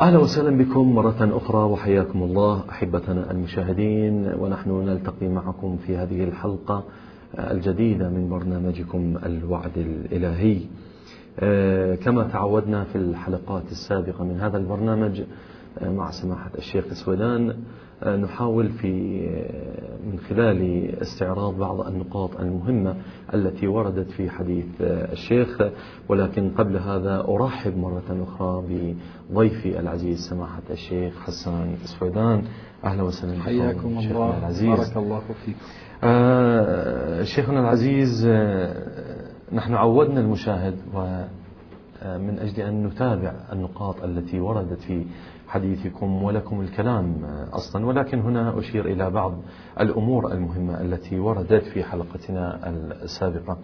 أهلا وسهلا بكم مرة أخرى وحياكم الله أحبتنا المشاهدين ونحن نلتقي معكم في هذه الحلقة الجديدة من برنامجكم الوعد الإلهي. آه، كما تعودنا في الحلقات السابقة من هذا البرنامج آه، مع سماحة الشيخ سويدان نحاول في من خلال استعراض بعض النقاط المهمة التي وردت في حديث الشيخ. ولكن قبل هذا أرحب مرة أخرى بضيفي العزيز سماحة الشيخ حسان سويدان. أهلا وسهلا حياكم الله. العزيز. بارك الله فيكم. آه شيخنا العزيز آه نحن عودنا المشاهد ومن أجل أن نتابع النقاط التي وردت في حديثكم ولكم الكلام أصلا ولكن هنا أشير إلى بعض الأمور المهمة التي وردت في حلقتنا السابقة.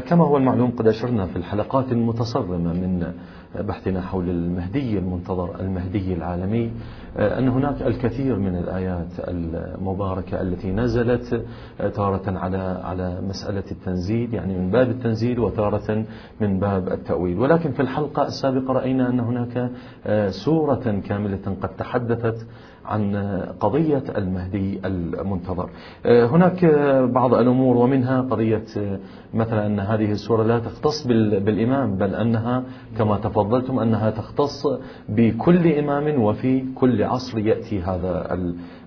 كما هو المعلوم قد أشرنا في الحلقات المتصرمة من بحثنا حول المهدي المنتظر المهدي العالمي. أن هناك الكثير من الآيات المباركة التي نزلت تارة على على مسألة التنزيل يعني من باب التنزيل وتارة من باب التأويل. ولكن في الحلقة السابقة رأينا أن هناك سورة كاملة قد تحدثت عن قضية المهدي المنتظر. هناك بعض الأمور ومنها قضية مثلا أن هذه السورة لا تختص بالإمام بل أنها كما تفضلتم أنها تختص بكل إمام وفي كل عصر يأتي هذا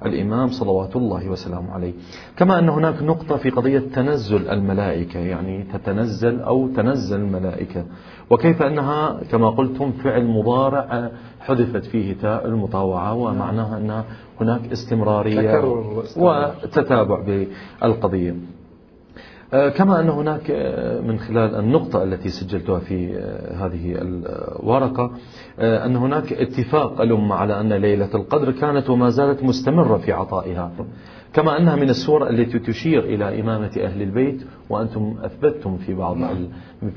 الإمام صلوات الله وسلامه عليه. كما أن هناك نقطة في قضية تنزل الملائكة يعني تتنزل أو تنزل الملائكة. وكيف أنها كما قلتم فعل مضارع حذفت فيه تاء المطاوعة ومعناها أن هناك استمرارية وتتابع بالقضية. آه، كما أن هناك آه، من خلال النقطة التي سجلتها في آه، هذه الورقة أن هناك اتفاق الأمة على أن ليلة القدر كانت وما زالت مستمرة في عطائها. كما أنها من السور التي تشير إلى إمامة أهل البيت وأنتم أثبتتم في بعض نعم.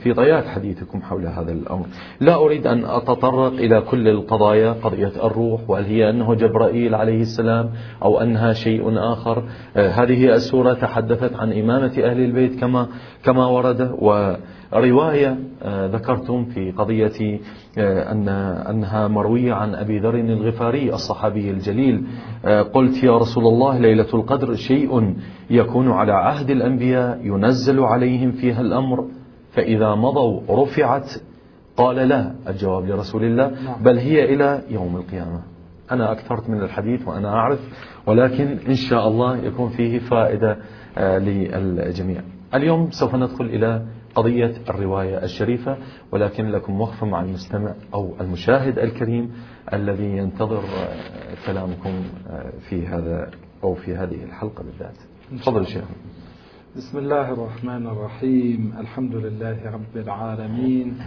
في طيات حديثكم حول هذا الأمر. لا أريد أن أتطرق إلى كل القضايا قضية الروح وهل هي أنه جبرائيل عليه السلام أو أنها شيء آخر. آه، هذه السورة تحدثت عن إمامة أهل البيت كما كما ورد و رواية آه، ذكرتم في قضية آه، أن أنها مروية عن أبي ذر الغفاري الصحابي الجليل. قلت يا رسول الله ليلة القدر شيء يكون على عهد الأنبياء ينزل عليهم فيها الأمر فإذا مضوا رفعت قال لا الجواب لرسول الله نعم. بل هي إلى يوم القيامة. أنا أكثرت من الحديث وأنا أعرف ولكن إن شاء الله يكون فيه فائدة للجميع. اليوم سوف ندخل إلى قضية الرواية الشريفة ولكن لكم وقفة مع المستمع أو المشاهد الكريم الذي ينتظر كلامكم في هذا أو في هذه الحلقة بالذات. تفضل شيخ. بسم الله الرحمن الرحيم. الحمد لله رب العالمين.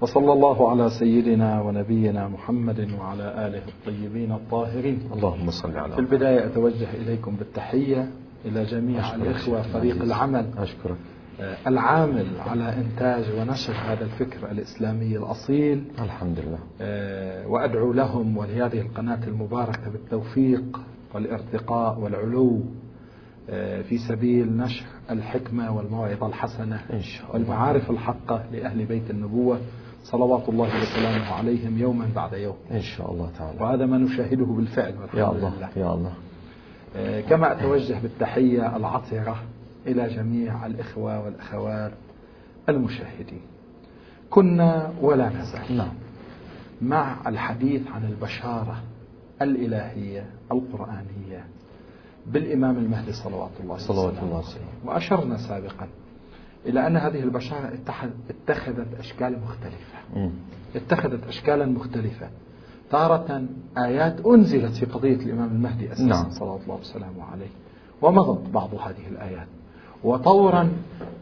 وصلى الله على سيدنا ونبينا محمد وعلى آله الطيبين الطاهرين. اللهم صل على في البداية أتوجه إليكم بالتحية إلى جميع الإخوة فريق العمل. أشكرك. آه، العامل على إنتاج ونشر هذا الفكر الإسلامي الأصيل. الحمد لله. آه، وأدعو لهم ولهذه القناة المباركة بالتوفيق والارتقاء والعلو. في سبيل نشر الحكمة والموعظة الحسنة إن شاء الله. والمعارف الحقة لأهل بيت النبوة صلوات الله وسلامه عليهم يوما بعد يوم. إن شاء الله تعالى. وهذا ما نشاهده بالفعل يا الله لله. يا الله. كما أتوجه بالتحية العطرة إلى جميع الإخوة والأخوات المشاهدين. كنا ولا نزال نعم. مع الحديث عن البشارة الإلهية القرآنية. بالإمام المهدي صلوات الله صلوات الله وسلم. وأشرنا سابقا إلى أن هذه البشارة اتخذت أشكال مختلفة. اتخذت أشكالا مختلفة. تارة آيات أنزلت في قضية الإمام المهدي أساسا نعم. صلوات الله وسلامه عليه. ومضت بعض هذه الآيات. وطورا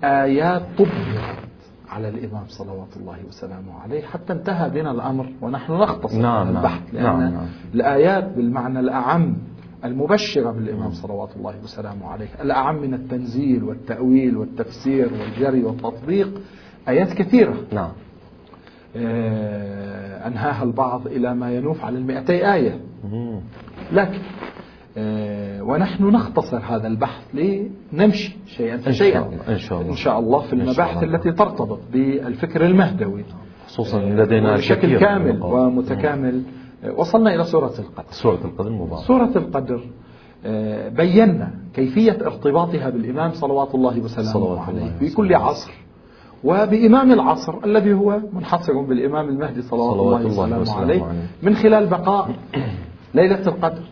آيات طبقت على الإمام صلوات الله وسلامه عليه حتى انتهى بنا الأمر ونحن نختصر نعم البحث نعم. لأن نعم نعم. الآيات بالمعنى الأعم المبشرة بالإمام صلوات الله وسلامه عليه. الأعم من التنزيل والتأويل والتفسير والجري والتطبيق آيات كثيرة. نعم. آه أنهاها البعض إلى ما ينوف على المئتي آية. لكن آه، ونحن نختصر هذا البحث لنمشي شيئا فشيئا إن شاء الله. إن شاء الله في المباحث التي ترتبط بالفكر المهدوي. خصوصا لدينا بشكل كامل ومتكامل. وصلنا إلى سورة القدر. سورة القدر المباركة سورة القدر آه، بينا كيفية ارتباطها بالإمام صلوات الله وسلامه صلوات عليه الله في كل عصر. وبإمام العصر الذي هو منحصر بالإمام المهدي صلوات, صلوات الله الله وسلامه وسلامه عليه. عليه. من خلال بقاء ليلة القدر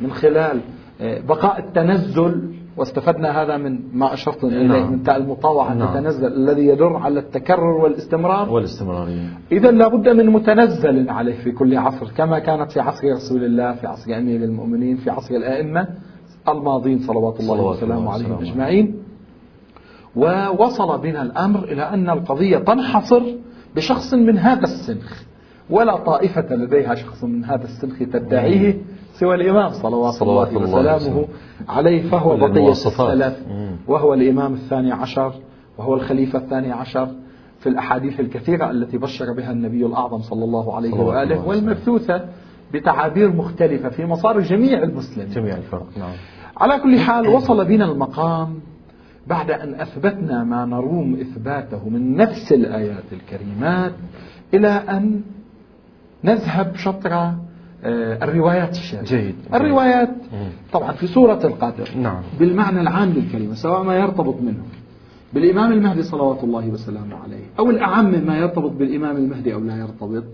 من خلال آه، بقاء التنزل واستفدنا هذا من ما أشرت إليه نعم. من تاء المطاوعة نعم. تتنزل الذي يدل على التكرر والاستمرار. والاستمرارية إذا لابد من متنزل عليه في كل عصر كما كانت في عصر رسول الله في عصر أمير المؤمنين في عصر الأئمة الماضين صلوات الله صلوات وسلامه عليهم أجمعين. ووصل بنا الأمر إلى أن القضية تنحصر بشخص من هذا السنخ ولا طائفة لديها شخص من هذا السنخ تدعيه. سوى الإمام صلوات, صلوات الله الله وسلامه. عليه فهو بقية. السلف. وهو الإمام الثاني عشر وهو الخليفة الثاني عشر في الأحاديث الكثيرة التي بشر بها النبي الأعظم صلى الله عليه صلوات وآله الله والمبثوثة بتعابير مختلفة في مصار جميع المسلمين جميع الفرق نعم على كل حال وصل بنا المقام بعد أن أثبتنا ما نروم إثباته من نفس الآيات الكريمات إلى أن نذهب شطر آه، الروايات الشريفة جيد. الروايات. طبعا في سورة القدر نعم. بالمعنى العام للكلمة سواء ما يرتبط منه بالإمام المهدي صلوات الله وسلامه عليه أو الأعم ما يرتبط بالإمام المهدي أو لا يرتبط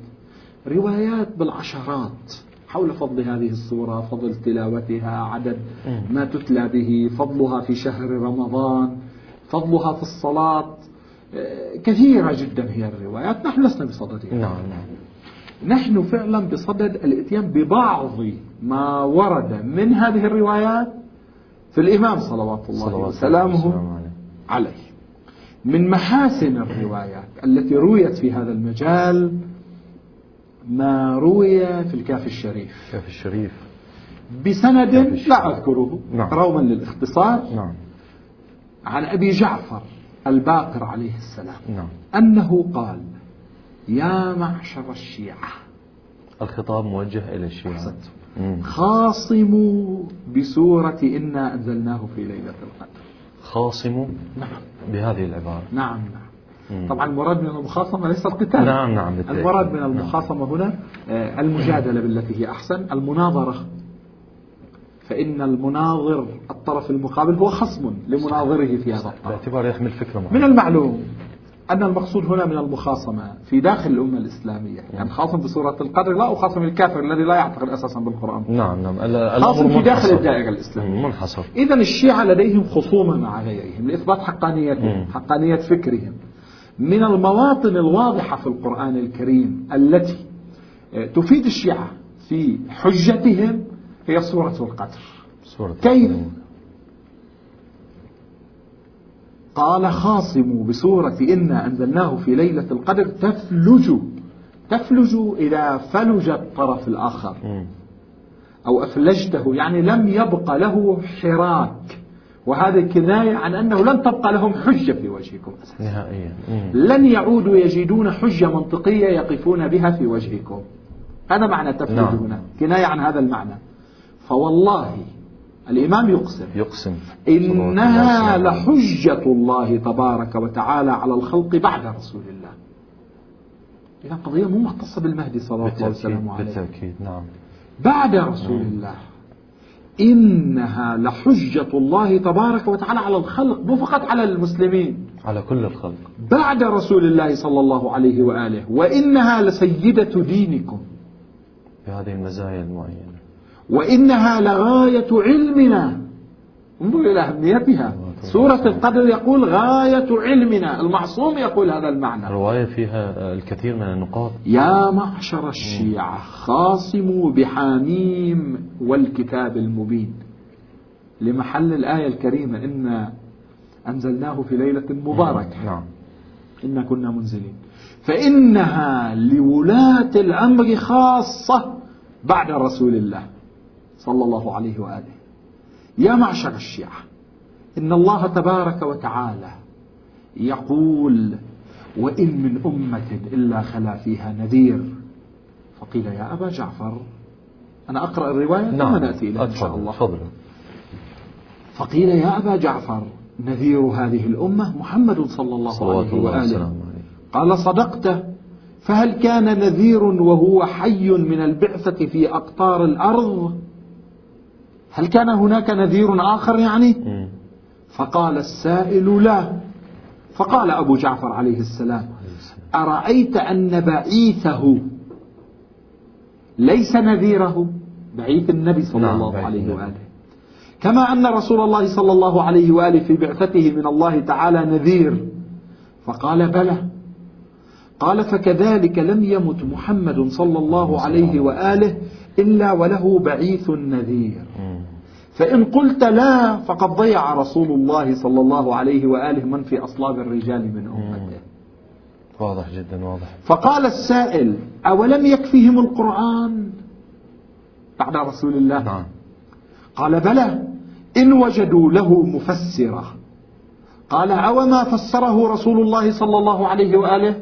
روايات بالعشرات حول فضل هذه السورة فضل تلاوتها عدد ما تتلى به فضلها في شهر رمضان فضلها في الصلاة آه، كثيرة جدا هي الروايات نحن لسنا بصددها نعم نعم نحن فعلا بصدد الإتيان ببعض ما ورد من هذه الروايات في الإمام صلوات الله وسلامه عليه. عليه. من محاسن الروايات التي رويت في هذا المجال ما روي في الكافي الشريف. كيف الشريف. بسند. لا أذكره نعم. روما للاختصار. نعم. عن أبي جعفر الباقر عليه السلام. نعم. أنه قال يا معشر الشيعة. الخطاب موجه إلى الشيعة. خاصموا بسورة إنا أنزلناه في ليلة القدر. خاصموا نعم. بهذه العبارة. نعم نعم. مم. طبعا المراد من المخاصمة ليس القتال. نعم نعم بالتأكيد. المراد من نعم. المخاصمة هنا آه، المجادلة بالتي هي أحسن المناظرة. فإن المناظر الطرف المقابل هو خصم لمناظره في هذا الطرف. باعتبار يحمل فكرة من المعلوم. أن المقصود هنا من المخاصمة في داخل الأمة الإسلامية. يعني خاصم بسورة القدر لا أخاصم الكافر الذي لا يعتقد أساسا بالقرآن. نعم نعم. خاصم في داخل. الدائرة الإسلامية. منحصر. إذا الشيعة لديهم خصومة مع غيرهم لإثبات حقانيتهم. حقانية فكرهم. من المواطن الواضحة في القرآن الكريم التي آه، تفيد الشيعة في حجتهم هي سورة القدر. سورة كيف؟ القدر. قال خاصموا بسورة إنا أنزلناه في ليلة القدر تفلج تفلج إذا فلج الطرف الآخر. أو أفلجته يعني لم يبق له حراك. وهذه كناية عن أنه لن تبقى لهم حجة في وجهكم أساسا. نهائيا. لن يعودوا يجدون حجة منطقية يقفون بها في وجهكم. هذا معنى تفلج نعم. هنا كناية عن هذا المعنى. فوالله الإمام يقسم. يقسم. إنها. لحجة الله تبارك وتعالى على الخلق بعد رسول الله. إذا قضية مو مختصة بالمهدي صلى الله عليه. وسلم بالتأكيد نعم. بعد رسول الله. إنها لحجة الله تبارك وتعالى على الخلق مو فقط على المسلمين. على كل الخلق. بعد رسول الله صلى الله عليه وآله. وإنها لسيدة دينكم. بهذه المزايا المعينة. وإنها لغاية علمنا. انظر إلى أهميتها. سورة القدر يقول غاية علمنا. المعصوم يقول هذا المعنى. الرواية فيها الكثير من النقاط. يا معشر الشيعة خاصموا بحاميم والكتاب المبين. لمحل الآية الكريمة إنا أنزلناه في ليلة مباركة. نعم. إنا كنا منزلين. فإنها لولاة الأمر خاصة بعد رسول الله. صلى الله عليه وآله. يا معشر الشيعة إن الله تبارك وتعالى يقول وإن من أمة إلا خلا فيها نذير فقيل يا أبا جعفر أنا أقرأ الرواية نعم نأتي إليها إن شاء الله تفضل. فقيل يا أبا جعفر نذير هذه الأمة محمد صلى الله صلوات عليه الله وآله عليه. قال صدقت فهل كان نذير وهو حي من البعثة في أقطار الأرض؟ هل كان هناك نذير آخر يعني؟ فقال السائل لا. فقال أبو جعفر عليه السلام أرأيت أن بعيثه ليس نذيره؟ بعيث النبي صلى نعم الله عليه وآله. كما أن رسول الله صلى الله عليه وآله في بعثته من الله تعالى نذير. فقال بلى. قال فكذلك لم يمت محمد صلى الله عليه وآله إلا وله بعيث نذير فإن قلت لا فقد ضيع رسول الله صلى الله عليه وآله من في أصلاب الرجال من أمته. واضح جدا واضح. فقال السائل أولم يكفيهم القرآن؟ بعد رسول الله. نعم. قال بلى إن وجدوا له مفسرة. قال أوما فسره رسول الله صلى الله عليه وآله؟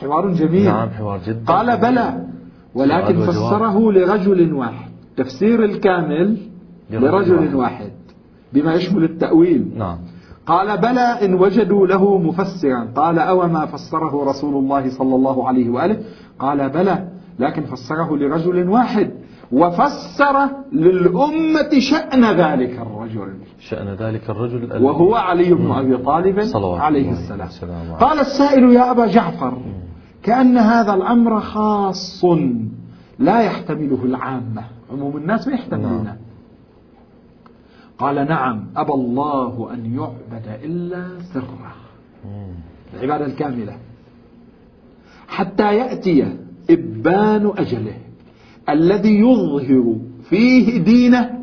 حوار جميل. نعم حوار جدا. قال بلى ولكن فسره لرجل واحد. تفسير الكامل لرجل واحد. بما يشمل التأويل. نعم. قال بلى إن وجدوا له مفسرا. قال أو ما فسره رسول الله صلى الله عليه وآله؟ قال بلى لكن فسره لرجل واحد. وفسر للأمة شأن ذلك الرجل. شأن ذلك الرجل وهو علي بن أبي طالب عليه السلام. قال السائل يا أبا جعفر كأن هذا الأمر خاص لا يحتمله العامة. عموم الناس ما يحتملونه نعم. قال نعم أبى الله أن يعبد إلا سرا العبادة الكاملة. حتى يأتي إبان أجله الذي يظهر فيه دينه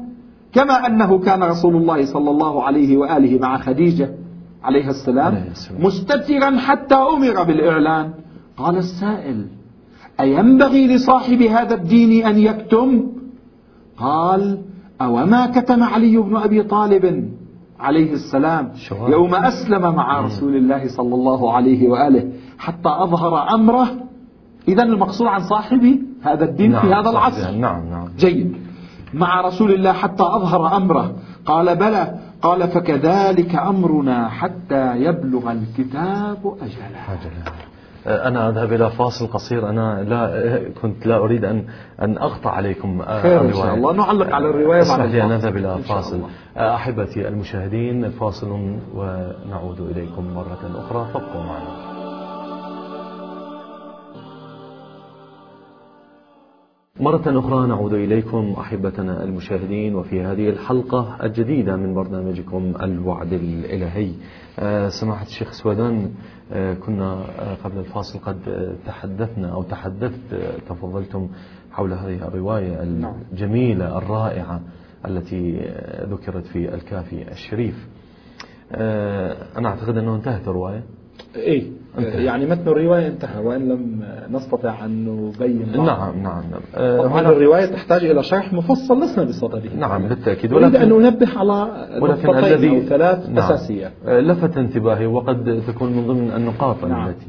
كما أنه كان رسول الله صلى الله عليه وآله مع خديجة عليه السلام. مستترا حتى أمر بالإعلان. قال السائل أينبغي لصاحب هذا الدين أن يكتم؟ قال أوما كتم علي بن أبي طالب عليه السلام يوم أسلم مع رسول الله صلى الله عليه وآله حتى أظهر أمره. إذا المقصود عن صاحب هذا الدين نعم في هذا العصر. نعم نعم. جيد. مع رسول الله حتى أظهر أمره. قال بلى. قال فكذلك أمرنا حتى يبلغ الكتاب أجله, أجله. أنا أذهب إلى فاصل قصير. أنا لا كنت لا أريد أن أن أقطع عليكم خير إن شاء الله. نعلق على الرواية بعد لي أن أذهب إلى فاصل. أحبتي المشاهدين فاصل ونعود إليكم مرة أخرى. فابقوا معنا. مرة أخرى نعود إليكم أحبتنا المشاهدين وفي هذه الحلقة الجديدة من برنامجكم الوعد الإلهي. آه، سماحة الشيخ سودان آه، كنا آه، قبل الفاصل قد تحدثنا أو تحدثت تفضلتم حول هذه الرواية نعم. الجميلة الرائعة التي ذكرت في الكافي الشريف. أنا أعتقد أنه انتهت الرواية؟ إيه. يعني متن الرواية انتهى وإن لم نستطع أن نبين نعم نعم نعم. طبعا الرواية تحتاج إلى شرح مفصل لسنا بصدده. نعم بالتأكيد. ولكن أن ننبه على ولكن الذي أو ثلاث نعم. أساسية. لفت انتباهي وقد تكون من ضمن النقاط نعم. التي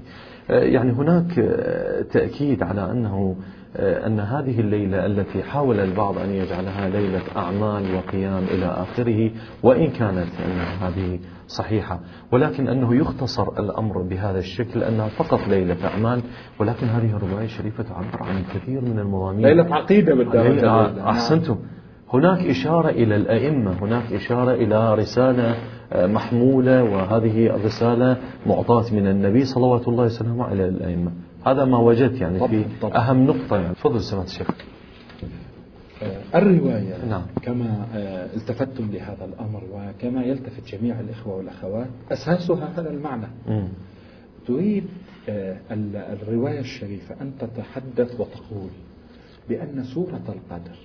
يعني هناك تأكيد على أنه أن هذه الليلة التي حاول البعض أن يجعلها ليلة أعمال وقيام إلى آخره وإن كانت هذه صحيحة. ولكن أنه يختصر الأمر بهذا الشكل أنها فقط ليلة أعمال ولكن هذه الرواية الشريفة تعبر عن كثير من المضامين. ليلة عقيدة بالدرجة أحسنتم. هناك إشارة إلى الأئمة هناك إشارة إلى رسالة آه، محمولة وهذه الرسالة معطاة من النبي صلوات الله وسلامه إلى الأئمة. هذا ما وجدت يعني في أهم نقطة يعني. تفضل سماحة الشيخ. الرواية نعم. كما آه، التفتتم لهذا الأمر وكما يلتفت جميع الإخوة والأخوات أساسها هذا المعنى م. تريد آه، الرواية الشريفة أن تتحدث وتقول بأن سورة القدر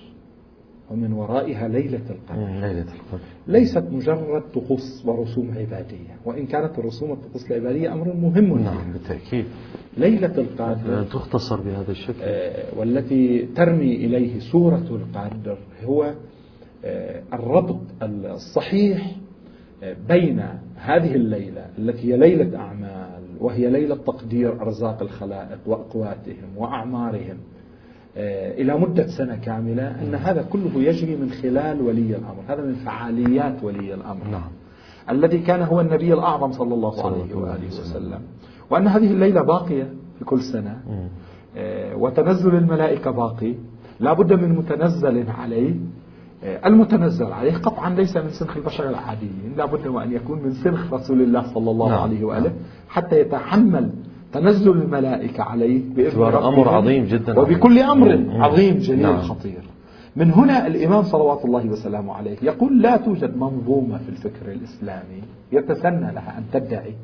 ومن ورائها ليلة القدر. ليلة القدر. ليست مجرد طقوس ورسوم عبادية وإن كانت الرسوم والطقوس العبادية أمر مهم. نعم بالتأكيد. ليلة القدر تختصر بهذا الشكل. آه والتي ترمي إليه سورة القدر هو آه الربط الصحيح آه بين هذه الليلة التي هي ليلة أعمال وهي ليلة تقدير أرزاق الخلائق وأقواتهم وأعمارهم إلى مدة سنة كاملة أن هذا كله يجري من خلال ولي الأمر. هذا من فعاليات ولي الأمر. نعم. الذي كان هو النبي الأعظم صلى الله عليه وآله وسلم. وأن هذه الليلة باقية كل سنة. آه، وتنزل الملائكة باقي. لا بد من متنزل عليه. آه، المتنزل عليه قطعا ليس من سنخ البشر العاديين. لا بد وأن يكون من سنخ رسول الله صلى الله نعم. عليه وآله نعم. حتى يتحمل تنزل الملائكة عليه بإذن أمر عظيم جدا وبكل أمر عظيم جليل نعم. خطير. من هنا الإمام صلوات الله وسلامه عليه يقول لا توجد منظومة في الفكر الإسلامي يتسنى لها أن تدعي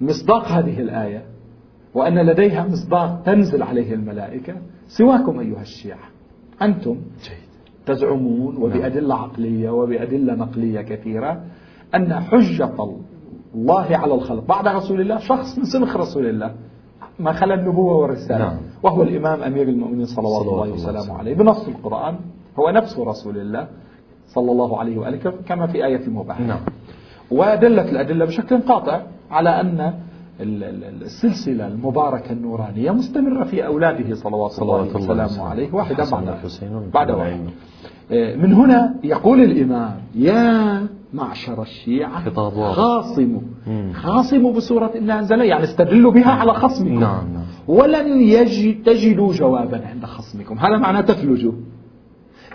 مصداق هذه الآية وأن لديها مصداق تنزل عليه الملائكة سواكم أيها الشيعة. أنتم تزعمون وبأدلة عقلية وبأدلة نقلية كثيرة أن حجة الله على الخلق. بعد رسول الله شخص من سنخ رسول الله. ما خلا النبوة والرسالة. نعم. وهو الإمام أمير المؤمنين صلوات الله. وسلامه عليه. بنص القرآن. هو نفس رسول الله صلى الله عليه وآله كما في آية مباحة. نعم. ودلت الأدلة بشكل قاطع على أن السلسلة المباركة النورانية مستمرة في أولاده صلوات الله وسلامه عليه. واحدا بعد. بعد واحد. آه، من هنا يقول الإمام يا معشر الشيعة خاصموا خاصموا بسورة إنا أنزلنا يعني استدلوا بها على خصمكم. نعم نعم. ولن يجد تجدوا جوابا عند خصمكم. هذا معناه تفلجوا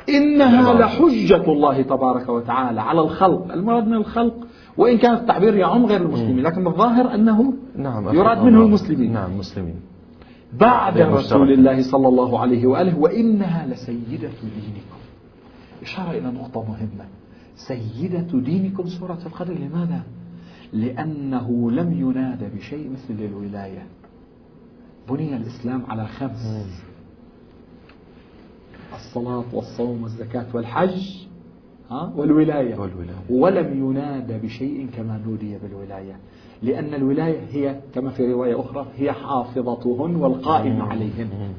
إنها لحجة الله تبارك وتعالى على الخلق. المراد من الخلق وإن كان التعبير يعم غير المسلمين لكن الظاهر أنه نعم يراد منه المسلمين. نعم المسلمين. بعد رسول الله صلى الله عليه وآله وإنها لسيدة دينكم. إشارة إلى نقطة مهمة. سيدة دينكم سورة القدر. لماذا؟ لأنه لم ينادى بشيء مثل الولاية بني الإسلام على خمس الصلاة والصوم والزكاة والحج والولاية, والولاية. ولم ينادى بشيء كما نودي بالولاية. لأن الولاية هي كما في رواية أخرى هي حافظتهن والقائم عليهن.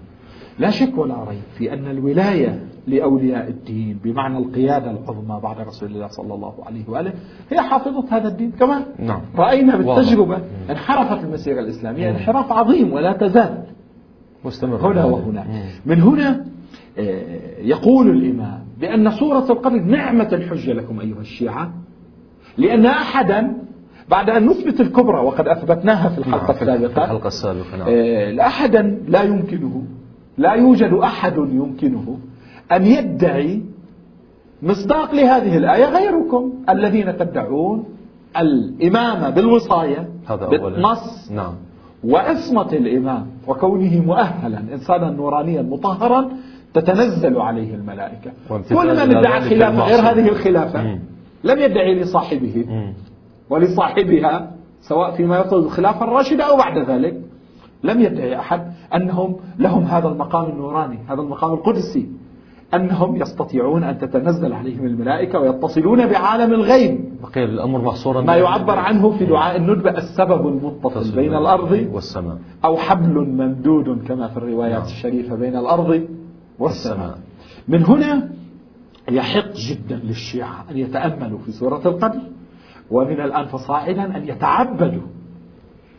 لا شك ولا ريب في أن الولاية لأولياء الدين بمعنى القيادة العظمى بعد رسول الله صلى الله عليه وآله. هي حافظة هذا الدين كما نعم. رأينا بالتجربة. انحرفت المسيرة الإسلامية. انحراف عظيم ولا تزال. مستمر. هنا وهنا. من هنا آه، يقول الإمام بأن سورة القدر نعمة الحجة لكم أيها الشيعة لأن أحدا بعد أن نثبت الكبرى وقد أثبتناها في الحلقة نعم، السابقة الحلقة السابقة نعم. آه، أحدا لا يمكنه لا يوجد أحد يمكنه أن يدعي مصداق لهذه الآية غيركم الذين تدعون الإمامة بالوصاية هذا بالنص نعم. وعصمة الإمام وكونه مؤهلا إنسانا نورانيا مطهرا تتنزل عليه الملائكة. كل من ادعى خلافة غير هذه الخلافة مم. لم يدعي لصاحبه. مم. ولصاحبها سواء فيما يطلب الخلافة الراشدة أو بعد ذلك لم يدعي أحد أنهم لهم هذا المقام النوراني هذا المقام القدسي. أنهم يستطيعون أن تتنزل عليهم الملائكة ويتصلون بعالم الغيب. بقي الأمر محصورا ما يعبر عنه في دعاء الندبة السبب المتصل بين الأرض والسماء. أو حبل ممدود كما في الروايات نعم. الشريفة بين الأرض والسماء. من هنا يحق جدا للشيعة أن يتأملوا في سورة القدر ومن الآن فصاعدا أن يتعبدوا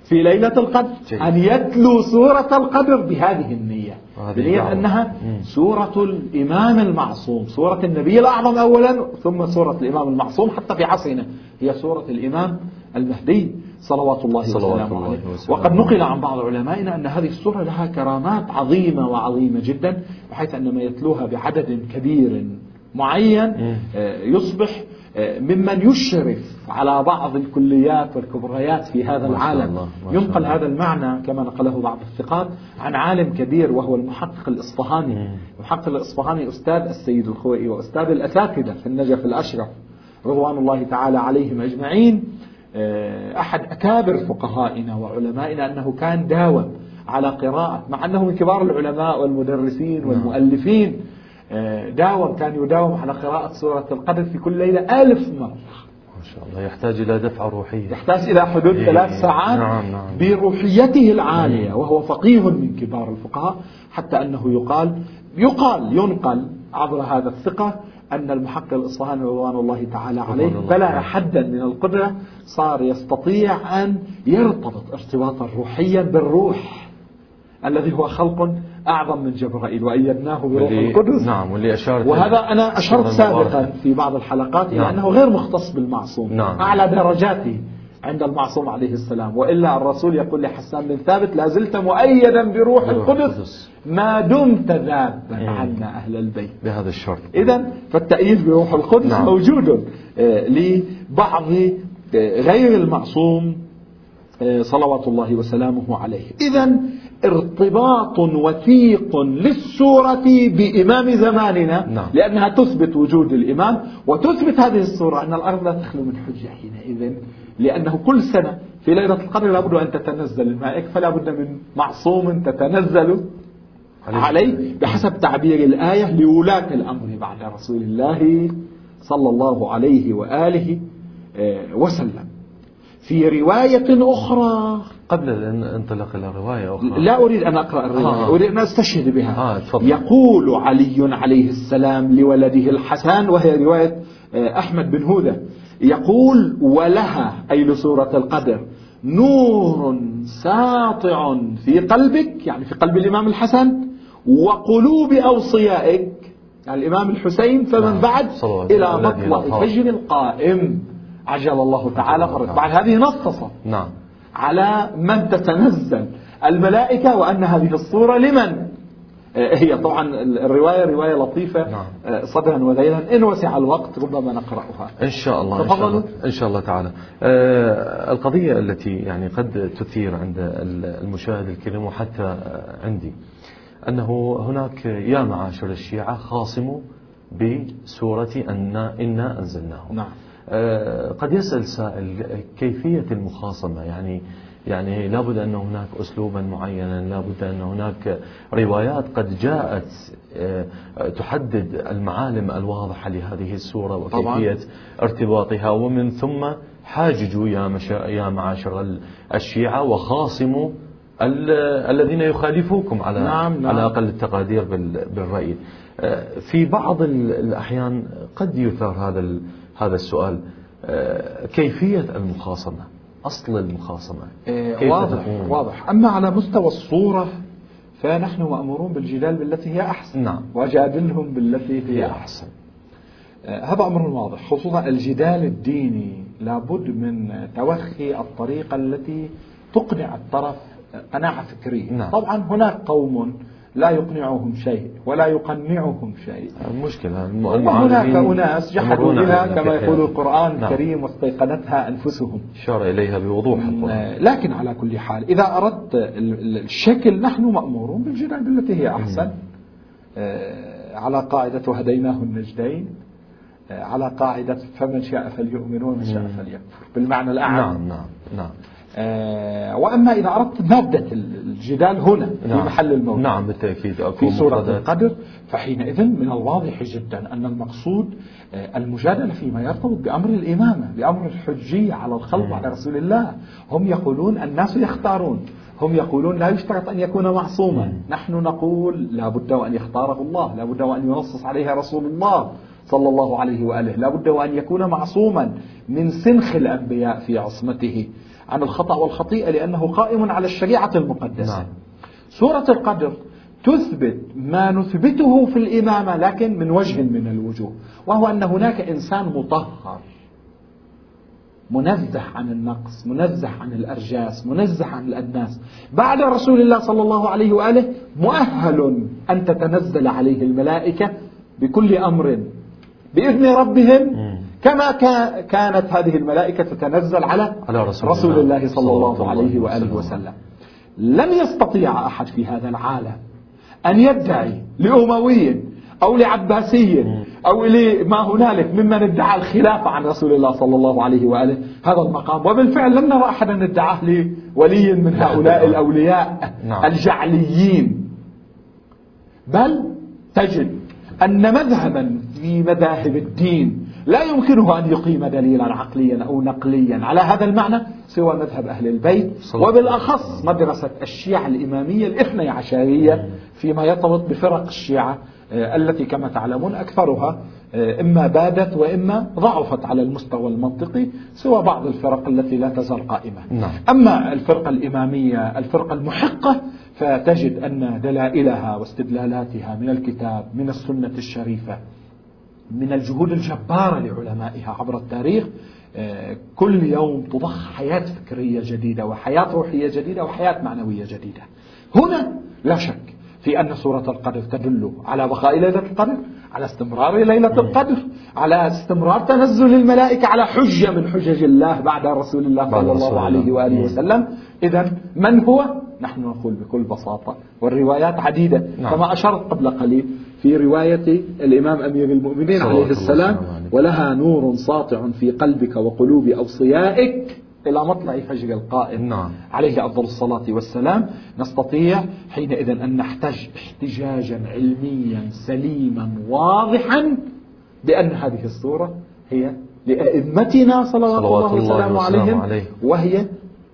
في ليلة القدر أن يتلوا سورة القدر بهذه النية. بنية أنها سورة الإمام المعصوم. سورة النبي الأعظم أولا ثم سورة الإمام المعصوم حتى في عصرنا. هي سورة الإمام المهدي صلوات الله وسلامه عليه. وقد نقل عن بعض علمائنا أن هذه السورة لها كرامات عظيمة وعظيمة جدا بحيث أن ما يتلوها بعدد كبير معين آه، يصبح ممن يشرف على بعض الكليات والكبريات في هذا العالم. ينقل هذا المعنى كما نقله بعض الثقات عن عالم كبير وهو المحقق الإصفهاني. المحقق الإصفهاني أستاذ السيد الخوئي وأستاذ الأساتذة في النجف الأشرف رضوان الله تعالى عليهم أجمعين. آه، أحد أكابر فقهائنا وعلمائنا أنه كان داوم على قراءة مع أنه من كبار العلماء والمدرسين نعم. والمؤلفين آه، داوم كان يداوم على قراءة سورة القدر في كل ليلة ألف مرة. ما شاء الله يحتاج إلى دفعة روحية يحتاج إلى حدود إيه. ثلاث ساعات نعم نعم بروحيته العالية وهو فقيه من كبار الفقهاء حتى أنه يقال يقال ينقل عبر هذا الثقة أن المحقق الإصفهاني رضوان الله تعالى عليه بلغ حدا من القدرة صار يستطيع أن يرتبط ارتباطا روحيا بالروح الذي هو خلق أعظم من جبرائيل وأيدناه بروح القدس. نعم واللي أشارت وهذا أنا أشرت سابقا في بعض الحلقات نعم. أنه غير مختص بالمعصوم نعم. أعلى درجاته عند المعصوم عليه السلام. وإلا الرسول يقول لحسان بن ثابت لا زلت مؤيدا بروح القدس. ما دمت ذابا عنا أهل البيت. بهذا الشرط. إذا فالتأييد بروح القدس نعم. موجود آه، لبعض آه، غير المعصوم آه، صلوات الله وسلامه عليه. إذا ارتباط وثيق للسورة بإمام زماننا نعم. لأنها تثبت وجود الإمام وتثبت هذه السورة أن الأرض لا تخلو من حجة حينئذ لأنه كل سنة في ليلة القدر لابد أن تتنزل الملائكة فلا بد من معصوم تتنزل عليه بحسب تعبير الآية لولاة الأمر بعد رسول الله صلى الله عليه وآله آه، وسلم. في رواية أخرى. قبل الانطلاق إلى رواية أخرى. لا أريد أن أقرأ الرواية آه. أريد أن أستشهد بها. آه. يقول علي عليه السلام لولده الحسن وهي رواية آه، أحمد بن هودة. يقول ولها أي لسورة القدر. نور ساطع في قلبك يعني في قلب الإمام الحسن وقلوب أوصيائك. يعني الإمام الحسين فمن نعم. بعد إلى مطلع الفجر القائم. عجل الله تعالى فرق بعد هذه نصصة. نعم. على من تتنزل الملائكة وأن هذه الصورة لمن؟ آه، هي طبعا الرواية رواية لطيفة نعم. آه، صدرا وذيلا إن وسع الوقت ربما نقرأها. إن شاء الله إن شاء الله, إن شاء الله تعالى. آه، القضية التي يعني قد تثير عند المشاهد الكريم وحتى عندي أنه هناك يا معاشر الشيعة خاصموا بسورة أن إنا أنزلناه. نعم. قد يسأل سائل كيفية المخاصمة؟ يعني يعني لابد أن هناك أسلوبا معينا لابد أن هناك روايات قد جاءت آه، تحدد المعالم الواضحة لهذه السورة وكيفية ارتباطها. ومن ثم حاججوا يا, يا معاشر الشيعة وخاصموا الذين يخالفوكم على نعم نعم. على أقل التقادير بالرأي. آه، في بعض الأحيان قد يثار هذا هذا السؤال آه، كيفية المخاصمة؟ أصل المخاصمة. كيف واضح؟ واضح. أما على مستوى الصورة فنحن مأمورون بالجدال بالتي هي أحسن. نعم. وجادلهم بالتي هي أحسن. آه، هذا أمر واضح خصوصا الجدال الديني. لابد من توخي الطريقة التي تقنع الطرف قناعة فكرية. نعم. طبعا هناك قوم لا يقنعهم شيء ولا يقنعهم شيء. المشكلة وهناك أناس جحدوا بها كما يقول القرآن نعم. الكريم واستيقنتها أنفسهم. أشار إليها بوضوح لكن على كل حال إذا أردت الشكل نحن مأمورون بالجدال بالتي هي أحسن. آه، على قاعدة وهديناه النجدين. آه، على قاعدة فمن شاء فليؤمن ومن شاء فليكفر. بالمعنى الأعلى نعم نعم نعم. وأما إذا أردت مادة الجدال هنا في نعم. محل الموت نعم بالتأكيد في سورة القدر فحينئذ من الواضح جدا أن المقصود آه، المجادلة فيما يرتبط بأمر الإمامة بأمر الحجية على الخلق على رسول الله. هم يقولون الناس يختارون. هم يقولون لا يشترط أن يكون معصوما. نحن نقول لا بد وأن يختاره الله لا بد وأن ينصص عليها رسول الله صلى الله عليه وآله لا بد وأن يكون معصوما من سنخ الأنبياء في عصمته. عن الخطأ والخطيئة لأنه قائم على الشريعة المقدسة. نعم. سورة القدر تثبت ما نثبته في الإمامة لكن من وجه من الوجوه وهو أن هناك إنسان مطهر منزه عن النقص منزه عن الأرجاس منزه عن الأدناس. بعد رسول الله صلى الله عليه وآله مؤهل أن تتنزل عليه الملائكة بكل أمر بإذن ربهم كما كانت هذه الملائكة تتنزل على, على رسول, رسول الله, الله صلى الله, عليه وآله وسلم. لم يستطيع أحد في هذا العالم أن يدعي لأموي أو لعباسي أو لما هنالك ممن ادعى الخلافة عن رسول الله صلى الله عليه وآله. هذا المقام. وبالفعل لم نرى أحدا ادعاه لولي من نعم. هؤلاء الأولياء نعم. الجعليين. بل تجد أن مذهبا في مذاهب الدين لا يمكنه أن يقيم دليلا عقليا أو نقليا على هذا المعنى سوى مذهب أهل البيت وبالأخص مدرسة الشيعة الإمامية الاثني عشرية فيما يرتبط بفرق الشيعة آه، التي كما تعلمون أكثرها آه، إما بادت وإما ضعفت على المستوى المنطقي سوى بعض الفرق التي لا تزال قائمة نعم. أما الفرقة الإمامية الفرقة المحقة فتجد أن دلائلها واستدلالاتها من الكتاب من السنة الشريفة من الجهود الجبارة لعلمائها عبر التاريخ آه، كل يوم تضخ حياة فكرية جديدة وحياة روحية جديدة وحياة معنوية جديدة. هنا لا شك في أن سورة القدر تدل على بقاء ليلة القدر على استمرار ليلة القدر على استمرار تنزل الملائكة على حجة من حجج الله بعد رسول الله صلى الله عليه وآله وسلم. إذا من هو؟ نحن نقول بكل بساطة والروايات عديدة. نعم. كما أشرت قبل قليل في رواية الإمام أمير المؤمنين عليه السلام ولها نور ساطع في قلبك وقلوب أوصيائك إلى مطلع فجر القائم نعم. عليه أفضل الصلاة والسلام نستطيع حينئذ أن نحتج احتجاجا علميا سليما واضحا بأن هذه الصورة هي لأئمتنا صلوات, صلوات الله وسلامه عليهم عليه. وهي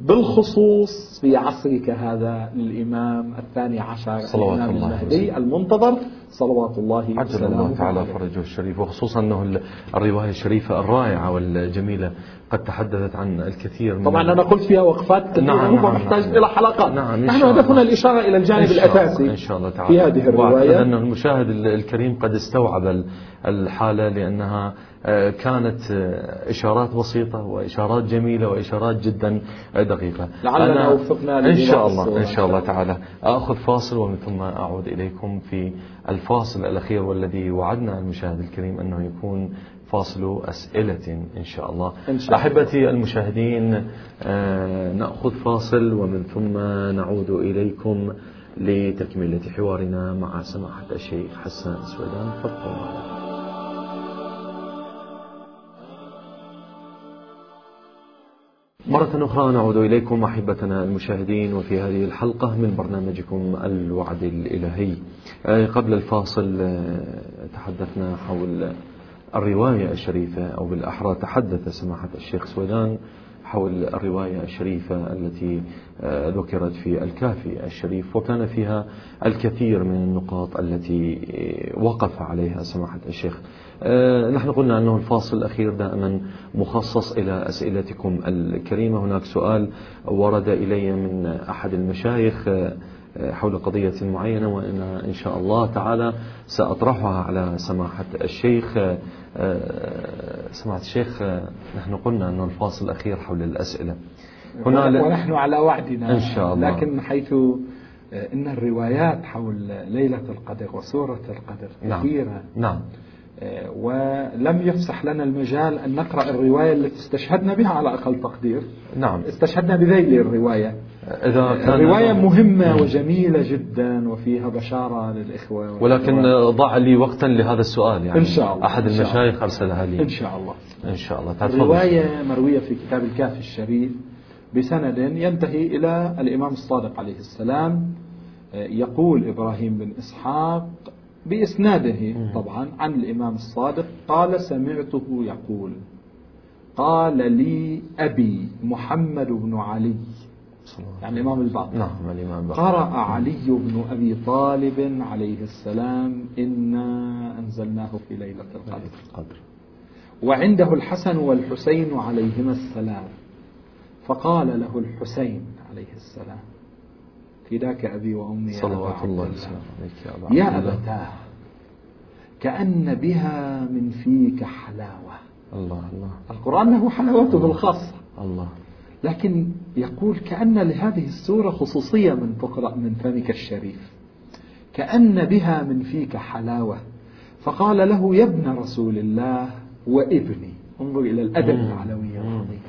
بالخصوص في عصرك هذا للإمام الثاني عشر صلوات الإمام الله المهدي المنتظر. صلوات الله عجل الله تعالى فرجه الشريف وخصوصا أنه الرواية الشريفة الرائعة والجميلة قد تحدثت عن الكثير من طبعا أنا قلت فيها وقفات كثيرة نعم نعم ونحتاج نعم. إلى حلقات نعم نحن هدفنا الإشارة إلى الجانب إن الأساسي إن شاء الله تعالى. في هذه الرواية. أن المشاهد الكريم قد استوعب الحالة لأنها آه، كانت آه، إشارات بسيطة وإشارات جميلة وإشارات جدا دقيقة. لعلنا وفقنا إن شاء الله إن شاء الله تعالى. أخذ فاصل ومن ثم أعود إليكم في الفاصل الأخير والذي وعدنا المشاهد الكريم أنه يكون فاصل أسئلة إن شاء الله, إن شاء. أحبتي المشاهدين آه، نأخذ فاصل ومن ثم نعود إليكم لتكملة حوارنا مع سماحة الشيخ حسان سويدان. فابقوا معنا. مرة أخرى نعود إليكم أحبتنا المشاهدين وفي هذه الحلقة من برنامجكم الوعد الإلهي. آه، قبل الفاصل آه، تحدثنا حول الرواية الشريفة أو بالأحرى تحدث سماحة الشيخ سويدان حول الرواية الشريفة التي آه، ذكرت في الكافي الشريف وكان فيها الكثير من النقاط التي وقف عليها سماحة الشيخ. آه، نحن قلنا أنه الفاصل الأخير دائما مخصص إلى أسئلتكم الكريمة. هناك سؤال ورد إلي من أحد المشايخ آه، حول قضية معينة وأنا إن شاء الله تعالى سأطرحها على سماحة الشيخ آه، سماحة الشيخ نحن قلنا أنه الفاصل الأخير حول الأسئلة. هنا ونحن على وعدنا إن شاء الله. لكن حيث إن الروايات حول ليلة القدر وسورة القدر نعم. كثيرة نعم. ولم يفسح لنا المجال أن نقرأ الرواية التي استشهدنا بها على أقل تقدير. نعم. استشهدنا بذيل الرواية. إذا كان الرواية مهمة وجميلة جدا وفيها بشارة للإخوة ولكن ضع لي وقتا لهذا السؤال يعني. إن شاء الله أحد المشايخ أرسلها لي. إن شاء الله. إن شاء الله. الرواية مروية في كتاب الكافي الشريف بسند ينتهي إلى الإمام الصادق عليه السلام يقول إبراهيم بن إسحاق بإسناده طبعا عن الإمام الصادق قال سمعته يقول قال لي أبي محمد بن علي. يعني الإمام الباقر نعم الإمام الباقر قرأ علي بن أبي طالب عليه السلام إنا أنزلناه في ليلة القدر. وعنده الحسن والحسين عليهما السلام. فقال له الحسين عليه السلام فداك أبي وأمي صلوات الله عليك يا أبتاه كأن بها من فيك حلاوة. الله الله. القرآن له حلاوته الخاصة. الله. لكن يقول كأن لهذه السورة خصوصية من تقرأ من فمك الشريف. كأن بها من فيك حلاوة. فقال له يا ابن رسول الله وابني. انظر إلى الأدب العلوي العظيم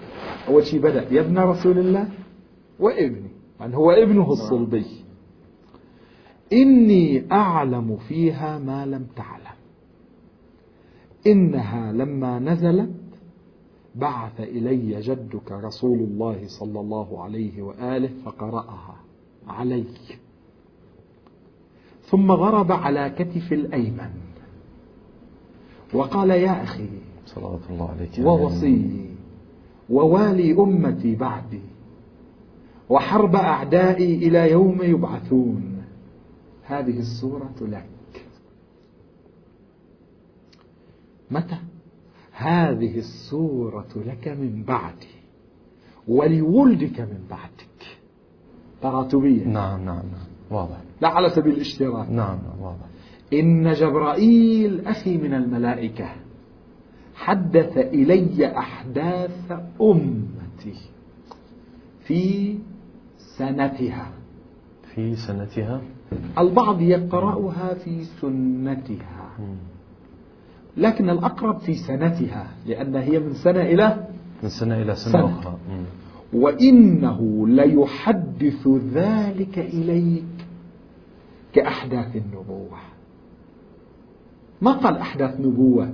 أول شيء بدأ يا ابن رسول الله وابني. يعني هو ابنه الصلبي. إني أعلم فيها ما لم تعلم. إنها لما نزلت بعث إلي جدك رسول الله صلى الله عليه وآله فقرأها علي ثم ضرب على كتف الأيمن وقال يا أخي صلوات الله عليك. ووصي ووالي أمتي بعدي وحرب أعدائي إلى يوم يبعثون. هذه السورة لك. متى؟ هذه السورة لك من بعدي ولولدك من بعدك. تراتبية. نعم نعم نعم. واضح. لا على سبيل الاشتراك. نعم نعم واضح. إن جبرائيل أخي من الملائكة حدث إلي أحداث أمتي في سنتها. في سنتها؟ البعض يقرأها في سنتها. لكن الأقرب في سنتها لأن هي من سنة إلى من سنة إلى سنة, سنة. أخرى. وإنه ليحدث ذلك إليك كأحداث النبوة. ما قال أحداث نبوة؟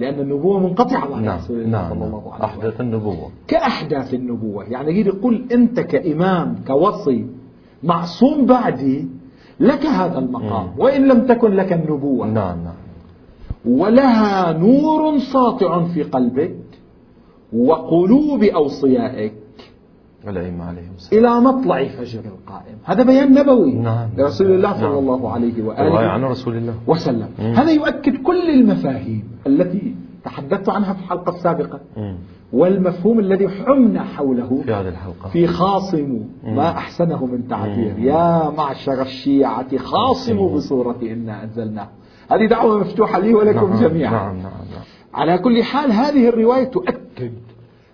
لأن النبوة منقطعة عن نعم رسول الله نعم صلى نعم. الله عليه وسلم. أحدث النبوة. كأحداث النبوة. يعني يقول أنت كإمام كوصي معصوم بعدي لك هذا المقام. مم. وإن لم تكن لك النبوة. نعم نعم. ولها نور ساطع في قلبك وقلوب أوصيائك الأئمة عليهم السلام إلى مطلع فجر القائم هذا بيان نبوي نعم. لرسول الله صلى نعم. الله عليه وآله عن رسول الله وسلم مم. هذا يؤكد كل المفاهيم التي تحدثت عنها في الحلقة السابقة مم. والمفهوم الذي حمنا حوله في هذه الحلقة في خاصموا. ما أحسنه من تعبير مم. يا معشر الشيعة خاصموا. بصورة إنا أنزلناه هذه دعوة مفتوحة لي ولكم نعم جميعا. نعم نعم نعم. على كل حال هذه الرواية تؤكد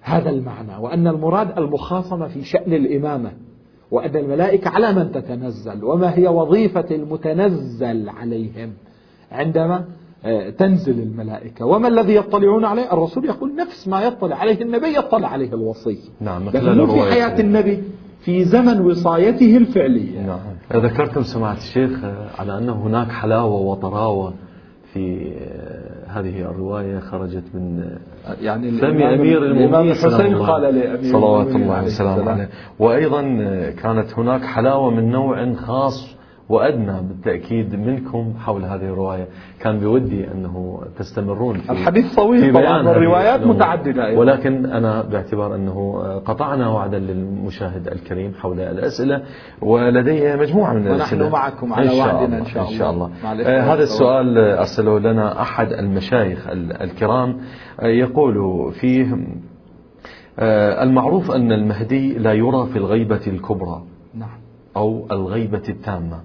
هذا المعنى وأن المراد المخاصمة في شأن الإمامة وأن الملائكة على من تتنزل وما هي وظيفة المتنزل عليهم عندما آه، تنزل الملائكة. وما الذي يطلعون عليه؟ الرسول يقول نفس ما يطلع عليه النبي يطلع عليه الوصي. نعم لكن في حياة النبي في زمن وصايته الفعلية. نعم. ذكرتم سماعة الشيخ على أن هناك حلاوة وطراوة في هذه الرواية خرجت من يعني فم أمير المؤمنين الحسين قال لأمير صلوات الله عليه وسلامه. عليه وأيضا كانت هناك حلاوة من نوع خاص وأدنى بالتأكيد منكم حول هذه الرواية كان بودي أنه تستمرون في الحديث طويل طبعاً الأمور. متعددة أيضاً. ولكن أنا باعتبار أنه قطعنا وعدا للمشاهد الكريم حول الأسئلة ولدي مجموعة من ونحن الأسئلة معكم على إن شاء وعدنا الله. إن شاء الله. آه، هذا. السؤال أرسله لنا أحد المشايخ ال- الكرام آه، يقول فيه آه، المعروف أن المهدي لا يرى في الغيبة الكبرى نعم أو الغيبة التامة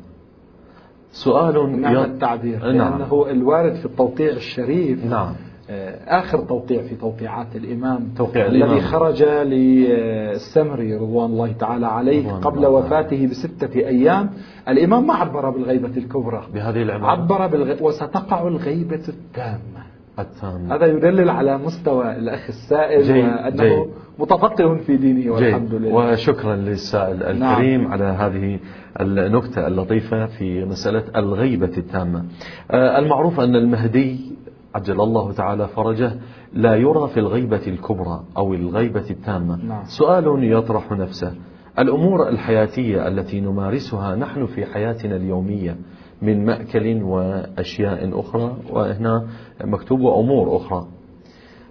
سؤال نعم التعبير نعم. لأنه الوارد في التوقيع الشريف. نعم. آه، آخر توقيع في توقيعات الإمام توقيع الذي الإمام. خرج للسمري رضوان الله تعالى عليه قبل الله وفاته بستة أيام. الإمام ما عبر بالغيبة الكبرى. بهذه العبارة. عبر بالغ... وستقع الغيبة التامة. التامة. هذا يدلل على مستوى الأخ السائل جيد، وأنه جيد. متفقه في دينه والحمد جيد لله. وشكرا للسائل الكريم على هذه النكتة اللطيفة في مسألة الغيبة التامة. آه، المعروف أن المهدي عجل الله تعالى فرجه لا يرى في الغيبة الكبرى أو الغيبة التامة. نعم. سؤال يطرح نفسه. الأمور الحياتية التي نمارسها نحن في حياتنا اليومية من مأكل وأشياء أخرى وهنا مكتوب أمور أخرى.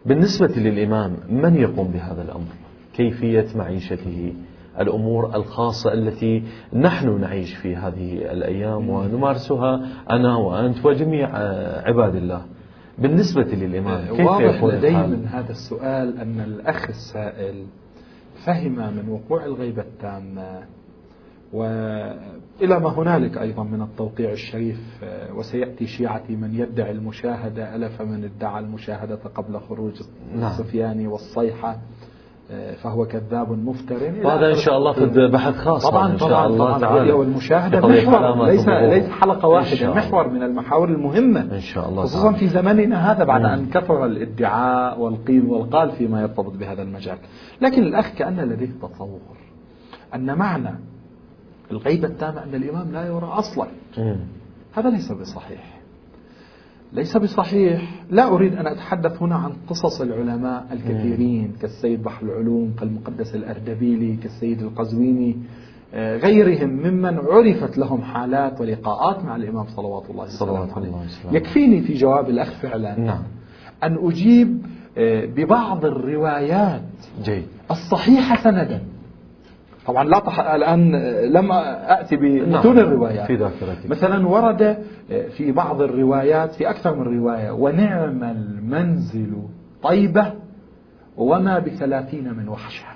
بالنسبة للإمام من يقوم بهذا الأمر؟ كيفية معيشته؟ الأمور الخاصة التي نحن نعيش في هذه الأيام ونمارسها أنا وأنت وجميع آه، عباد الله. بالنسبة للإمام كيف واضح لدي؟ من هذا السؤال أن الأخ السائل فهم من وقوع الغيبة التامة وإلى ما هنالك أيضا من التوقيع الشريف آه، وسيأتي شيعتي من يدعي المشاهدة ألف من ادعى المشاهدة قبل خروج نعم. السفياني والصيحة آه، فهو كذاب مفتر إلى وهذا إن آخر شاء الله في. بحث خاص طبعا إن شاء طبعا الله طبعا تعالى قضية محور ليس. ليس حلقة إن واحدة شاء الله. محور من المحاور المهمة إن شاء الله خصوصا تعالى. في زماننا هذا بعد مم. أن كثر الادعاء والقيل والقال فيما يرتبط بهذا المجال لكن الأخ كأن لديه تصور أن معنى الغيبة التامة أن الإمام لا يرى أصلا. هذا ليس بصحيح. ليس بصحيح. لا أريد أن أتحدث هنا عن قصص العلماء الكثيرين كالسيد بحر العلوم كالمقدس الأردبيلي كالسيد القزويني آه، غيرهم ممن عرفت لهم حالات ولقاءات مع الإمام صلوات الله صلوات عليه. وسلامه. يكفيني في جواب الأخ فعلا نعم. أن أجيب آه، ببعض الروايات جيد. الصحيحة سندا. طبعا لا تح... الآن لم أأتي بمتون نعم. الروايات في ذاكرتي مثلا ورد في بعض الروايات في أكثر من رواية ونعم المنزل طيبة وما بثلاثين من وحشة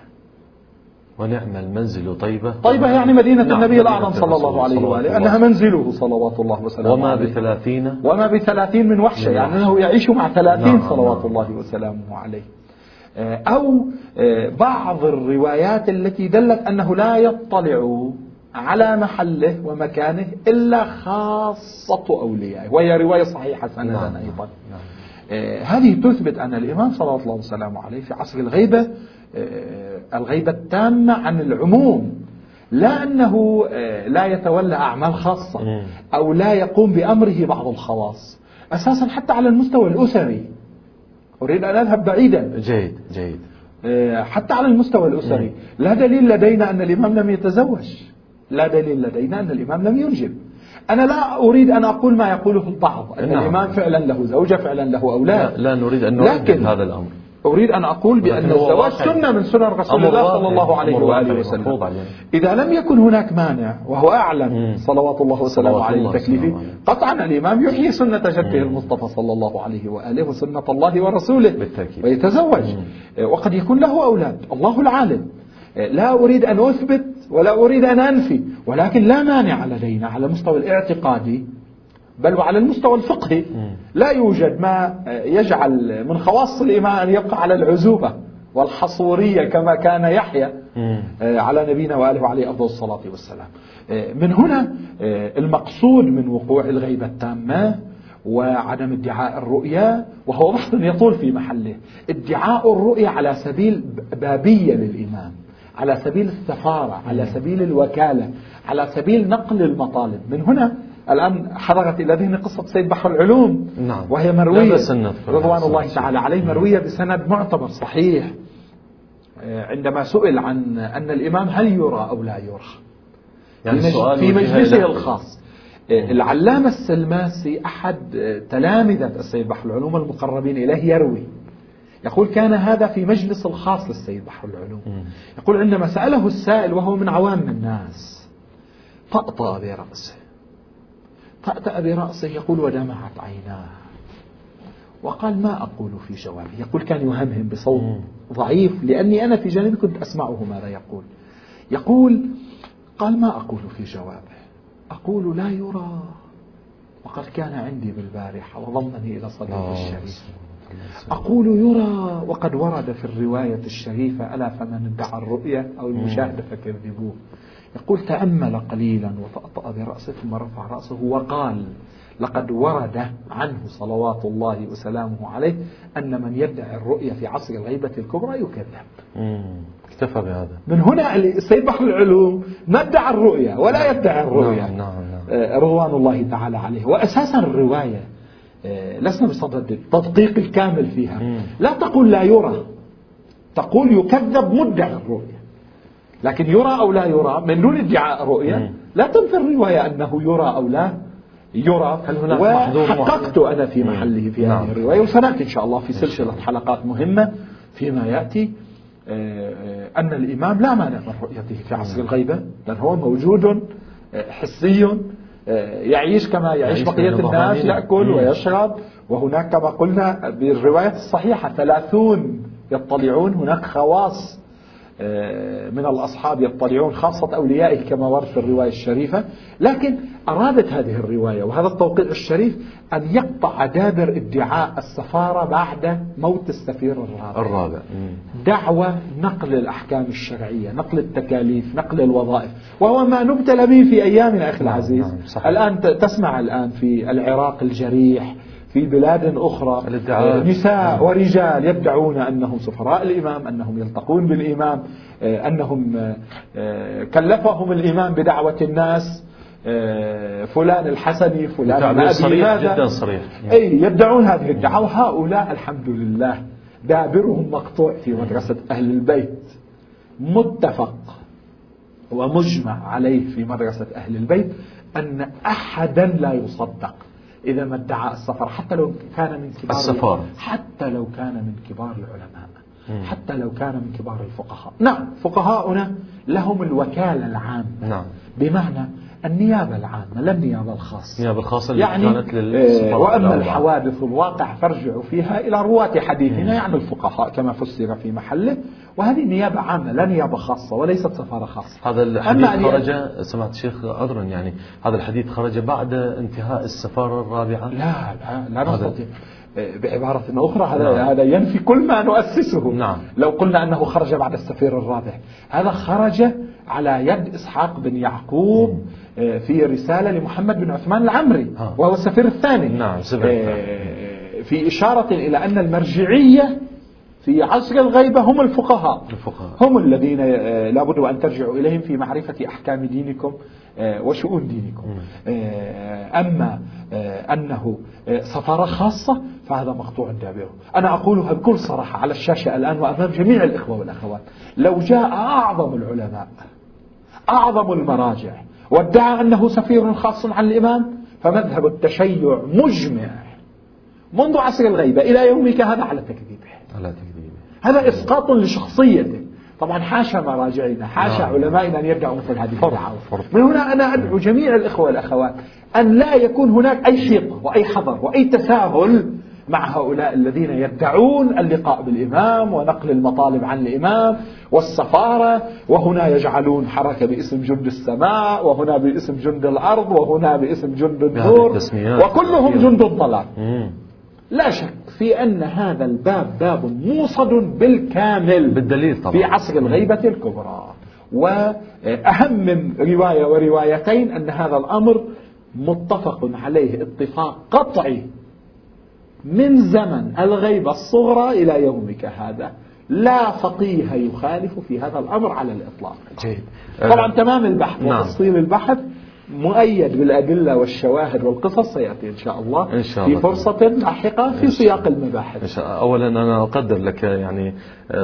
ونعم المنزل طيبة طيبة يعني مدينة نعم النبي الأعظم صلى الله عليه وآله. أنها منزله صلوات الله وسلامه وما عليه بثلاثين وما بثلاثين من وحشة يعني. أنه يعيش مع ثلاثين نعم، صلوات نعم. الله وسلامه عليه أو آه، بعض الروايات التي دلت أنه لا يطلع على محله ومكانه إلا خاصة أوليائه وهي رواية صحيحة سندا نعم، أيضا نعم. آه، هذه تثبت أن الإمام صلى الله وسلامه عليه في عصر الغيبة آه، الغيبة التامة عن العموم لا أنه آه، لا يتولى أعمال خاصة. أو لا يقوم بأمره بعض الخواص أساسا حتى على المستوى الأسري أريد أن أذهب بعيدا. جيد جيد. آه، حتى على المستوى الأسري. لا دليل لدينا أن الإمام لم يتزوج. لا دليل لدينا أن الإمام لم ينجب. أنا لا أريد أن أقول ما يقوله البعض أن نعم. الإمام فعلا له زوجة فعلا له لا, أولاد. لا نريد أن نردد هذا الأمر. أريد أن أقول بأن الزواج. سنة من سنن رسول الله. صلى الله عليه وآله وسلم. إذا لم يكن هناك مانع وهو أعلم. صلوات الله وسلامه عليه عليه. قطعا الإمام يحيي سنة جده. المصطفى صلى الله عليه وآله وسنة الله ورسوله بالتأكيد. ويتزوج مم. وقد يكون له أولاد الله العالم لا أريد أن أثبت ولا أريد أن أنفي ولكن لا مانع لدينا على المستوى الاعتقادي بل وعلى المستوى الفقهي. لا يوجد ما يجعل من خواص الإمام أن يبقى على العزوبة والحصورية كما كان يحيى مم. على نبينا وآله وعليه أفضل الصلاة والسلام. من هنا المقصود من وقوع الغيبة التامة وعدم ادعاء الرؤيا وهو بحث يطول في محله. ادعاء الرؤيا على سبيل بابية للإمام على سبيل السفارة على سبيل الوكالة على سبيل نقل المطالب. من هنا الآن حضرت إلى ذهني قصة سيد بحر العلوم نعم. وهي مروية. رضوان الله تعالى عليه مروية بسند معتبر صحيح. عندما سئل عن أن الإمام هل يرى أو لا يرى. يعني في, مجلسه الخاص. العلامة السلماسي أحد تلامذة السيد بحر العلوم المقربين إليه يروي. يقول كان هذا في مجلس الخاص للسيد بحر العلوم. يقول عندما سأله السائل وهو من عوام الناس طأطأ برأسه طأطأ برأسه يقول ودمعت عيناه. وقال ما أقول في جوابه؟ يقول كان يهمهم بصوت. ضعيف لأني أنا في جانبي كنت أسمعه ماذا يقول. يقول قال ما أقول في جوابه؟ أقول لا يرى. وقد كان عندي بالبارحة وضمني إلى صديقي آه. الشريف. أقول يرى. وقد ورد في الرواية الشريفة ألا فمن ادعى الرؤية أو المشاهدة فكذبوه. يقول تأمل قليلا برأسه ثم رفع رأسه وقال لقد ورد عنه صلوات الله وسلامه عليه أن من يدعي الرؤية في عصر الغيبة الكبرى يكذب. اكتفى بهذا. من هنا السيد بحر العلوم ما ادعى الرؤيا ولا يدعي الرؤيا. نعم نعم نعم. آه، رضوان الله تعالى عليه. وأساسا الرواية آه، لسنا بصدد التدقيق الكامل فيها. لا تقول لا يرى. تقول يكذب مدعي الرؤيا. لكن يرى أو لا يرى من دون ادعاء رؤيا مم. لا تنفي الرواية أنه يرى أو لا يرى وحققت؟ أنا في. محله في نعم. هذه الرواية وسنأتي إن شاء الله في سلسلة. حلقات مهمة فيما يأتي آه، آه، أن الإمام لا مانع من رؤيته في عصر الغيبة بل هو موجود آه، حسي يعيش كما يعيش بقية الناس. يأكل. ويشرب وهناك كما قلنا بالرواية الصحيحة ثلاثون يطلعون هناك خواص من الأصحاب يطلعون خاصة أوليائه كما ورد في الرواية الشريفة. لكن أرادت هذه الرواية وهذا التوقيع الشريف أن يقطع دابر ادعاء السفارة بعد موت السفير الرابع. الرابع. دعوة نقل الأحكام الشرعية نقل التكاليف نقل الوظائف. وهو ما نبتلى به في أيامنا أخي نعم، العزيز. نعم، صحيح. الآن تسمع الآن في العراق الجريح في بلاد أخرى. الادعاءات. نساء ورجال يدعون أنهم سفراء الإمام أنهم يلتقون بالإمام آه، أنهم آه، آه، كلفهم الإمام بدعوة الناس آه، فلان الحسني فلان صريح هذا. جدا صريح. أي يدعون هذه الدعوة. وهؤلاء الحمد لله دابرهم مقطوع في مدرسة أهل البيت. متفق ومجمع عليه في مدرسة أهل البيت أن أحدا لا يصدق. إذا ما ادعى السفر حتى لو كان من كبار السفارة. حتى لو كان من كبار العلماء. حتى لو كان من كبار الفقهاء نعم فقهاؤنا لهم الوكالة العامة نعم بمعنى النيابة العامة لا النيابة الخاصة النيابة الخاصة اللي يعني كانت للسفارة آه، وأما. الحوادث الواقع فارجعوا فيها إلى رواة حديثنا يعني الفقهاء كما فسر في محله وهذه نيابة عامة لا نيابة خاصة وليست سفارة خاصة هذا الحديث خرج سمعت الشيخ عذرا يعني هذا الحديث خرج بعد انتهاء السفارة الرابعة لا لا, لا نستطيع بعبارة أخرى هذا نعم. هذا ينفي كل ما نؤسسه نعم. لو قلنا أنه خرج بعد السفير الرابع هذا خرج على يد إسحاق بن يعقوب آه، في رسالة لمحمد بن عثمان العمري ها. وهو السفير الثاني نعم،. آه، في إشارة إلى أن المرجعية في عصر الغيبة هم الفقهاء. الفقهاء. هم الذين آه، لابد أن ترجعوا إليهم في معرفة أحكام دينكم آه، وشؤون دينكم. آه، أما أنه سفارة خاصة فهذا مقطوع دابره أنا أقولها بكل صراحة على الشاشة الآن وأمام جميع الإخوة والأخوات. لو جاء أعظم العلماء أعظم المراجع وادعى أنه سفير خاص عن الإمام فمذهب التشيع مجمع منذ عصر الغيبة إلى يومك هذا على تكذيبه. على تكذيبه هذا إسقاط لشخصيته طبعا حاشا مراجعنا حاشا نعم. علمائنا أن يدعوا مثل هذه الدعاوى فرض. من هنا أنا أدعو جميع الإخوة والأخوات أن لا يكون هناك أي حيطة وأي حذر وأي تساهل مع هؤلاء الذين يدعون اللقاء بالإمام ونقل المطالب عن الإمام والسفارة وهنا يجعلون حركة باسم جند السماء وهنا باسم جند الأرض وهنا باسم جند النور وكلهم. جند الضلال. لا شك في أن هذا الباب باب موصد بالكامل بالدليل طبعا. في عصر الغيبة الكبرى. وأهم من رواية وروايتين أن هذا الأمر متفق عليه اتفاق قطعي. من زمن الغيبة الصغرى إلى يومك هذا لا فقيه يخالف في هذا الأمر على الإطلاق. جيد. طبعا تمام البحث نعم. وتفصيل البحث. مؤيد بالأدلة والشواهد والقصص سيأتي إن شاء الله إن شاء في الله. فرصة لاحقة في سياق المباحث. إن شاء- أولا أنا أقدر لك يعني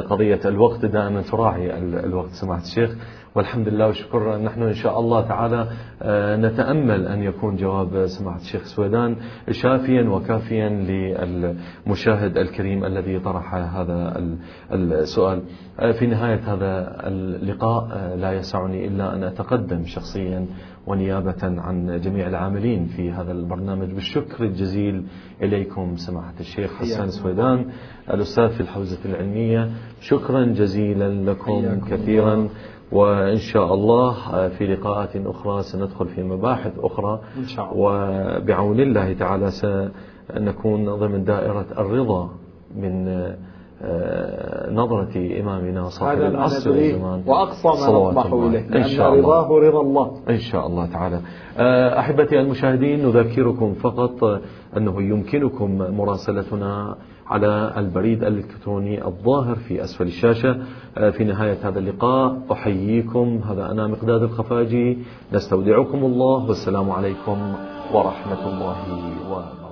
قضية الوقت دائما تراعي ال- الوقت سماحة الشيخ. والحمد لله والشكر نحن إن شاء الله تعالى آه، نتأمل أن يكون جواب سماحة الشيخ سويدان شافيا وكافيا للمشاهد الكريم الذي طرح هذا ال- السؤال. آه، في نهاية هذا اللقاء آه، لا يسعني إلا أن أتقدم شخصيا ونيابة عن جميع العاملين في هذا البرنامج. بالشكر الجزيل إليكم سماحة الشيخ حسان سويدان الأستاذ في الحوزة العلمية. شكرا جزيلا لكم كثيرا الله. وإن شاء الله في لقاءات أخرى سندخل في مباحث أخرى. إن شاء الله. وبعون الله تعالى سنكون ضمن دائرة الرضا من آه، نظرة إمامنا صاحب العصر ندريه والزمان وأقصى ما نطمح. إليه إن شاء الله. رضاه رضا الله. إن شاء الله تعالى. آه، أحبتي المشاهدين نذكركم فقط آه، أنه يمكنكم مراسلتنا على البريد الإلكتروني الظاهر في أسفل الشاشة. آه، في نهاية هذا اللقاء أحييكم. هذا أنا مقداد الخفاجي. نستودعكم الله. والسلام عليكم ورحمة الله وبركاته.